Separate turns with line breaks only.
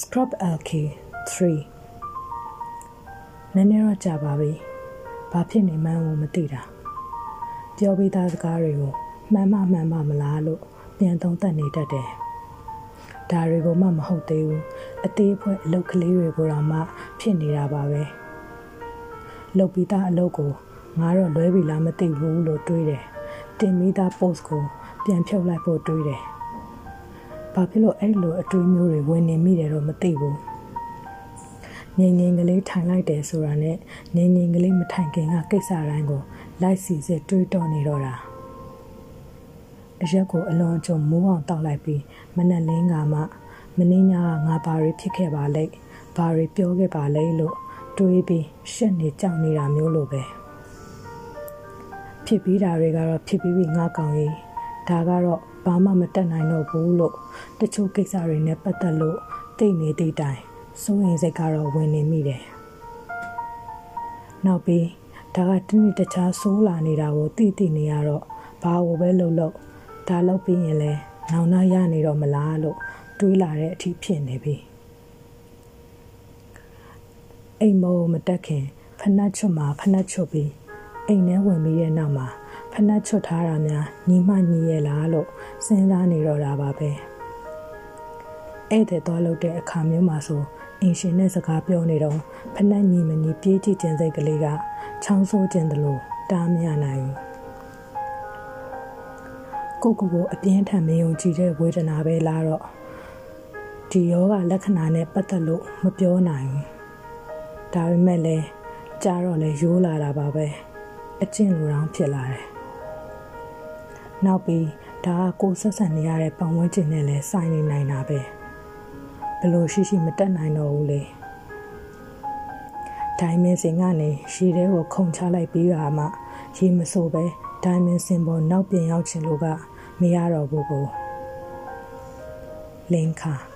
Scrub LK 3 နည်းနည်းတော့ကြာပါပြီ။ဘာဖြစ်နေမှန်းကိုမသိတာ။ပြောပြီးသားစကားတွေကိုမှန်မှမှန်မှမလားလို့ပြန်သုံးသပ်နေတတ်တယ်။ဒါတွေကိုမှမဟုတ်သေးဘူး။အသေးဖွဲအလုတ်ကလေးတွေကိုတော့မှဖြစ်နေတာပါပဲ။လုတ်ပြီးသားအလုတ်ကိုငါတော့လွဲပြီလားမသိဘူးလို့တွေးတယ်။တင်ပြီးသား post ကိုပြန်ဖြုတ်လိုက်ဖို့တွေးတယ်။ ဘာဖြစ်လို့အဲ့လိုအတွေးမျိုးတွေဝင်နေမိတယ်တော့မသိဘူးငြိမ်ငြိမ်ကလေးထိုင်လိုက်တယ်ဆိုတာနဲ့ငြိမ်ငြိမ်ကလေးမထိုင်ခင်ကကိစ္စတိုင်းကိုလိုက်စီစစ်တွေးတောနေတော့တာအရက်ကိုအလွန်ကြုံမိုးအောင်တောက်လိုက်ပြီးမနက်လင်းကမှမင်းညကငါဘာတွေဖြစ်ခဲ့ပါလဲဘာတွေပြောခဲ့ပါလဲလို့တွေးပြီးရှက်နေကြောက်နေတာမျိုးလိုပဲဖြစ်ပြီးတာတွေကတော့ဖြစ်ပြီးပြီငါကောင်ကြီးဒါကတော့ ဘာမှမတက်နိုင်တော့ဘူးလို့တချို့ကိစ္စတွေနဲ့ပတ်သက်လို့သိနေသည့်တိုင်စိုးရင်စိတ်ကတော့ဝင်နေမိတယ်။နောက်ပြီးဒါကတနည်းတခြားဆိုးလာနေတာကိုသိသိနေရတော့ဘာကိုပဲလှုပ်လှုပ်ဒါလှုပ်ပြီးရင်လဲနောင်နာရနေတော့မလားလို့တွေးလာတဲ့အထိဖြစ်နေပြီ။အိမ်မောမတက်ခင်ဖနှက်ချွတ်မှာဖနှက်ချွတ်ပြီးအိမ်ထဲဝင်ပြီးတဲ့နောက်မှာ ဖနှက်ချွတ်ထားတာများညီမညီရဲ့လားလို့စဉ်းစားနေတော့တာပါပဲဧည့်သည်သွားလို့တဲ့အခါမျိုးမှာဆိုအင်ရှင်နဲ့စကားပြောနေတော့ဖနှက်ညီမညီပြေးကြည့်ခြင်းစိတ်ကလေးကချောင်းဆိုးခြင်းတလို့တားမရနိုင်ဘူးကိုကိုကိုအပြင်းထန်မယုံကြည်တဲ့ဝေဒနာပဲလားတော့ဒီယောဂလက္ခဏာနဲ့ပတ်သက်လို့မပြောနိုင်ဘူးဒါပေမဲ့လည်းကြားတော့လဲရိုးလာတာပါပဲအကျင့်လိုတောင်ဖြစ်လာတယ် နောက်ပြီးဒါကကိုဆက်ဆံနေရတဲ့ပတ်ဝန်းကျင်နဲ့လည်းဆိုင်နေနိုင်တာပဲဘလို့ရှိရှိမတက်နိုင်တော့ဘူးလေဒိုင်မင်စင်ကနေရှည်တဲကိုခုန်ချလိုက်ပြီးတာမှရေမဆိုပဲဒိုင်မင်စင်ပေါ်နောက်ပြန်ရောက်ချင်လို့ကမရတော့ဘူးကိုလင်ခါ